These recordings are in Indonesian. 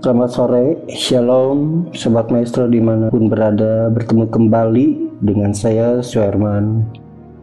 Selamat sore, Shalom, Sobat Maestro di mana pun berada bertemu kembali dengan saya Suherman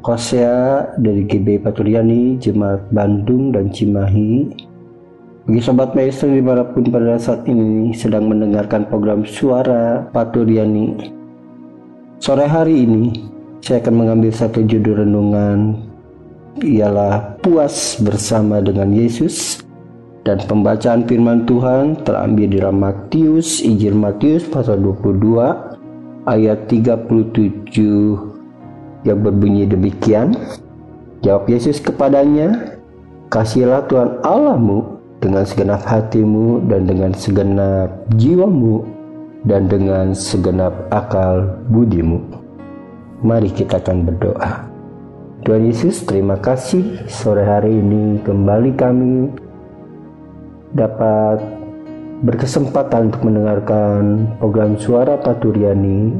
Kosea dari GB Paturyani, Jemaat Bandung dan Cimahi. Bagi Sobat Maestro di mana pun pada saat ini sedang mendengarkan program Suara Paturyani Sore hari ini saya akan mengambil satu judul renungan. Ialah puas bersama dengan Yesus dan pembacaan firman Tuhan terambil dalam Matius, Injil Matius pasal 22 ayat 37 yang berbunyi demikian. Jawab Yesus kepadanya, Kasihlah Tuhan Allahmu dengan segenap hatimu dan dengan segenap jiwamu dan dengan segenap akal budimu. Mari kita akan berdoa. Tuhan Yesus, terima kasih sore hari ini kembali kami dapat berkesempatan untuk mendengarkan program Suara Paturiani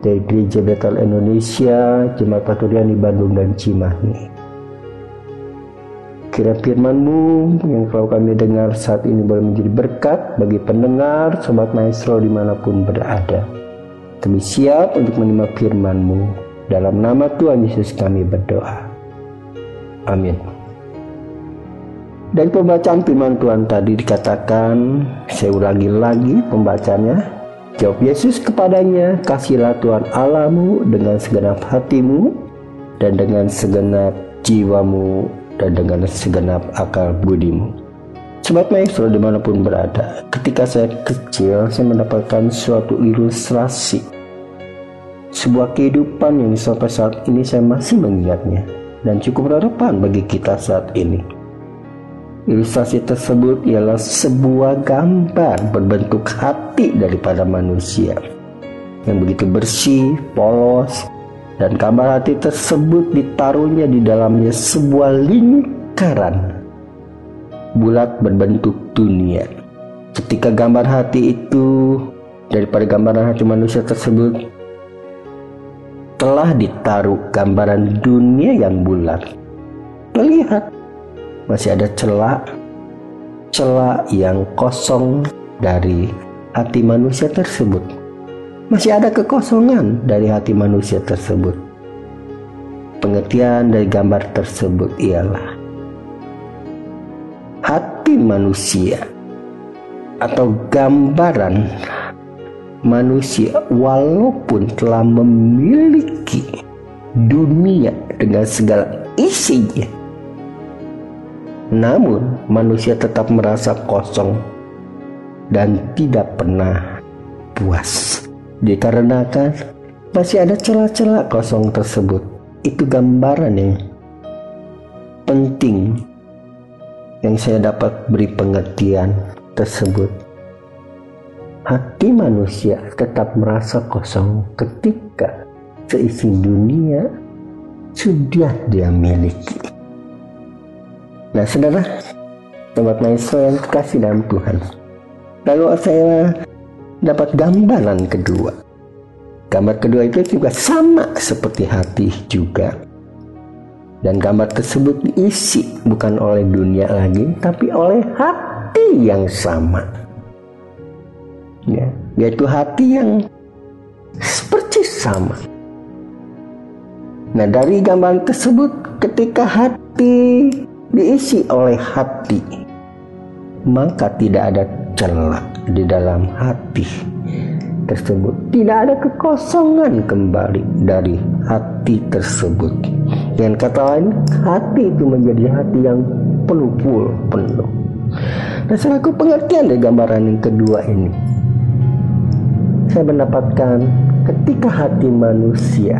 dari Gereja Betel Indonesia, Jemaat Paturiani Bandung dan Cimahi. Kira firman-Mu yang selalu kami dengar saat ini boleh menjadi berkat bagi pendengar, Sobat Maestro di mana pun berada. Kami siap untuk menerima firman-Mu. Dalam nama Tuhan Yesus kami berdoa. Amin. Dari pembacaan firman Tuhan tadi dikatakan, saya ulangi lagi pembacanya. Jawab Yesus kepadanya, kasihlah Tuhan Allahmu dengan segenap hatimu dan dengan segenap jiwamu dan dengan segenap akal budimu. Sobat maestro di mana pun berada, ketika saya kecil saya mendapatkan suatu ilustrasi sebuah kehidupan yang sampai saat ini saya masih mengingatnya dan cukup relevan bagi kita saat ini. Ilustrasi tersebut ialah sebuah gambar berbentuk hati daripada manusia yang begitu bersih, polos, dan gambar hati tersebut ditaruhnya di dalamnya sebuah lingkaran bulat berbentuk dunia. Ketika gambar hati itu daripada gambaran hati manusia tersebut telah ditaruh gambaran dunia yang bulat. Terlihat masih ada celah celah yang kosong dari hati manusia tersebut. Masih ada kekosongan dari hati manusia tersebut. Pengertian dari gambar tersebut ialah hati manusia atau gambaran manusia walaupun telah memiliki dunia dengan segala isinya namun, manusia tetap merasa kosong dan tidak pernah puas. Dikarenakan masih ada celah-celah kosong tersebut. Itu gambaran yang penting yang saya dapat beri pengertian tersebut. Hati manusia tetap merasa kosong ketika seisi dunia sudah dia miliki. Nah, saudara, sobat maestro yang kasih dalam Tuhan. Lalu saya dapat gambaran kedua. Gambar kedua itu juga sama seperti hati juga. Dan gambar tersebut diisi bukan oleh dunia lagi, tapi oleh hati yang sama. Ya, yaitu hati yang seperti sama. Nah, dari gambar tersebut ketika hati diisi oleh hati, maka tidak ada celah di dalam hati tersebut. Tidak ada kekosongan kembali dari hati tersebut. Dengan kata lain, hati itu menjadi hati yang penuh full, penuh. Dan selaku pengertian dari gambaran yang kedua ini, saya mendapatkan ketika hati manusia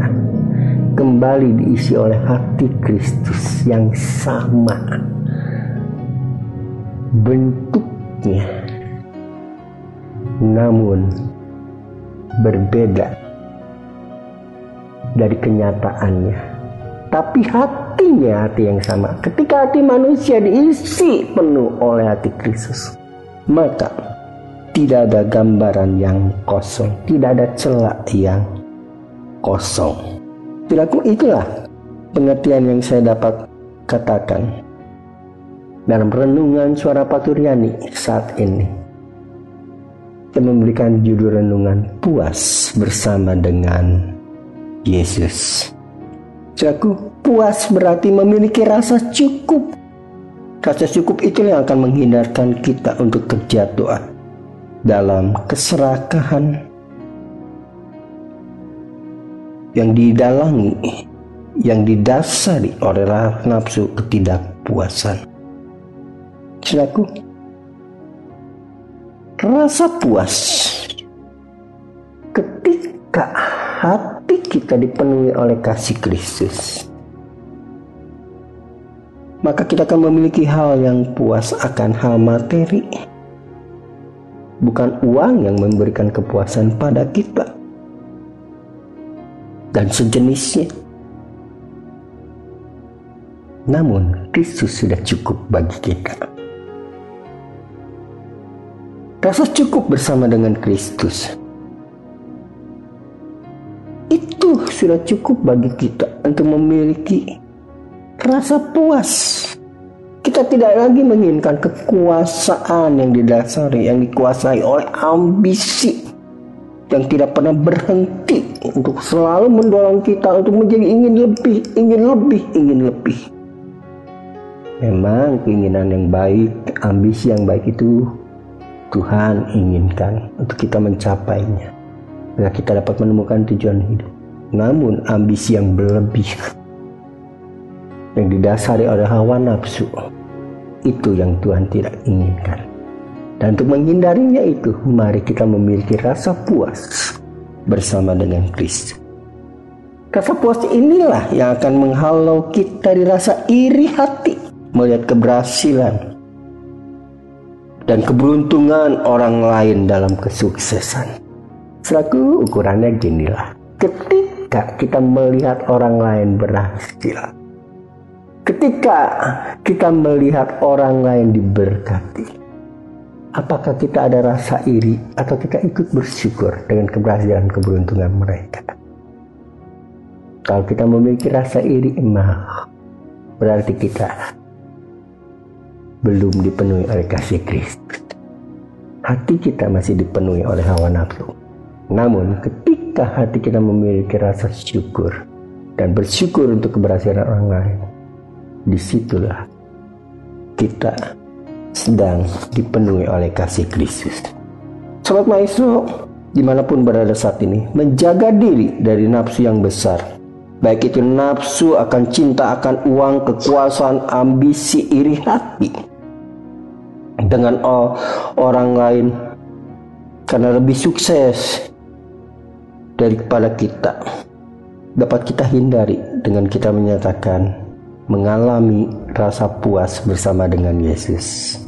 kembali diisi oleh hati Kristus yang sama bentuknya namun berbeda dari kenyataannya. Tapi hatinya hati yang sama. Ketika hati manusia diisi penuh oleh hati Kristus, maka tidak ada gambaran yang kosong, tidak ada celah yang kosong. Tidakku itulah pengertian yang saya dapat katakan dalam renungan suara Paturiani saat ini. Kita memberikan judul renungan puas bersama dengan Yesus. Jaku puas berarti memiliki rasa cukup. Rasa cukup itu yang akan menghindarkan kita untuk terjatuh dalam keserakahan yang didalangi, yang didasari oleh nafsu ketidakpuasan. Saudaraku, rasa puas ketika hati kita dipenuhi oleh kasih Kristus maka kita akan memiliki hal yang puas akan hal materi bukan uang yang memberikan kepuasan pada kita dan sejenisnya. Namun, Kristus sudah cukup bagi kita. Rasa cukup bersama dengan Kristus itu sudah cukup bagi kita untuk memiliki rasa puas kita tidak lagi menginginkan kekuasaan yang didasari, yang dikuasai oleh ambisi yang tidak pernah berhenti untuk selalu mendorong kita untuk menjadi ingin lebih, ingin lebih, ingin lebih. Memang keinginan yang baik, ambisi yang baik itu Tuhan inginkan untuk kita mencapainya. Agar kita dapat menemukan tujuan hidup. Namun ambisi yang berlebih yang didasari oleh hawa nafsu itu yang Tuhan tidak inginkan. Dan untuk menghindarinya itu, mari kita memiliki rasa puas bersama dengan Kristus. Rasa puas inilah yang akan menghalau kita dari rasa iri hati melihat keberhasilan dan keberuntungan orang lain dalam kesuksesan. Selaku ukurannya ginilah. Ketika kita melihat orang lain berhasil, Ketika kita melihat orang lain diberkati, apakah kita ada rasa iri atau kita ikut bersyukur dengan keberhasilan keberuntungan mereka? Kalau kita memiliki rasa iri, mah berarti kita belum dipenuhi oleh kasih Kristus. Hati kita masih dipenuhi oleh hawa nafsu. Namun ketika hati kita memiliki rasa syukur dan bersyukur untuk keberhasilan orang lain, di situlah kita sedang dipenuhi oleh kasih Kristus. Sobat Maestro, di mana pun berada saat ini, menjaga diri dari nafsu yang besar. Baik itu nafsu akan cinta akan uang, kekuasaan, ambisi, iri hati. Dengan orang lain karena lebih sukses daripada kita. Dapat kita hindari dengan kita menyatakan mengalami rasa puas bersama dengan Yesus.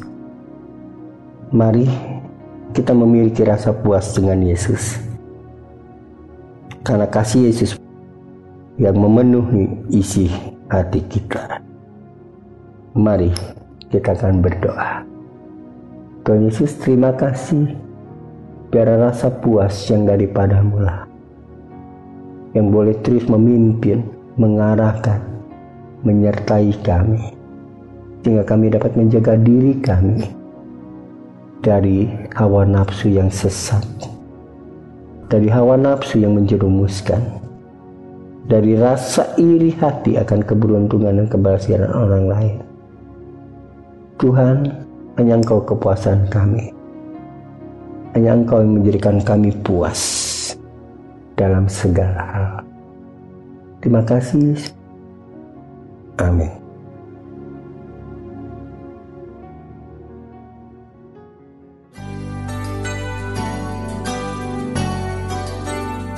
Mari kita memiliki rasa puas dengan Yesus. Karena kasih Yesus yang memenuhi isi hati kita. Mari kita akan berdoa. Tuhan Yesus terima kasih biar rasa puas yang daripadamu lah yang boleh terus memimpin, mengarahkan, menyertai kami, sehingga kami dapat menjaga diri kami dari hawa nafsu yang sesat, dari hawa nafsu yang menjerumuskan, dari rasa iri hati akan keberuntungan dan keberhasilan orang lain. Tuhan, hanya Engkau kepuasan kami. Hanya Engkau yang menjadikan kami puas dalam segala hal. Terima kasih Amin.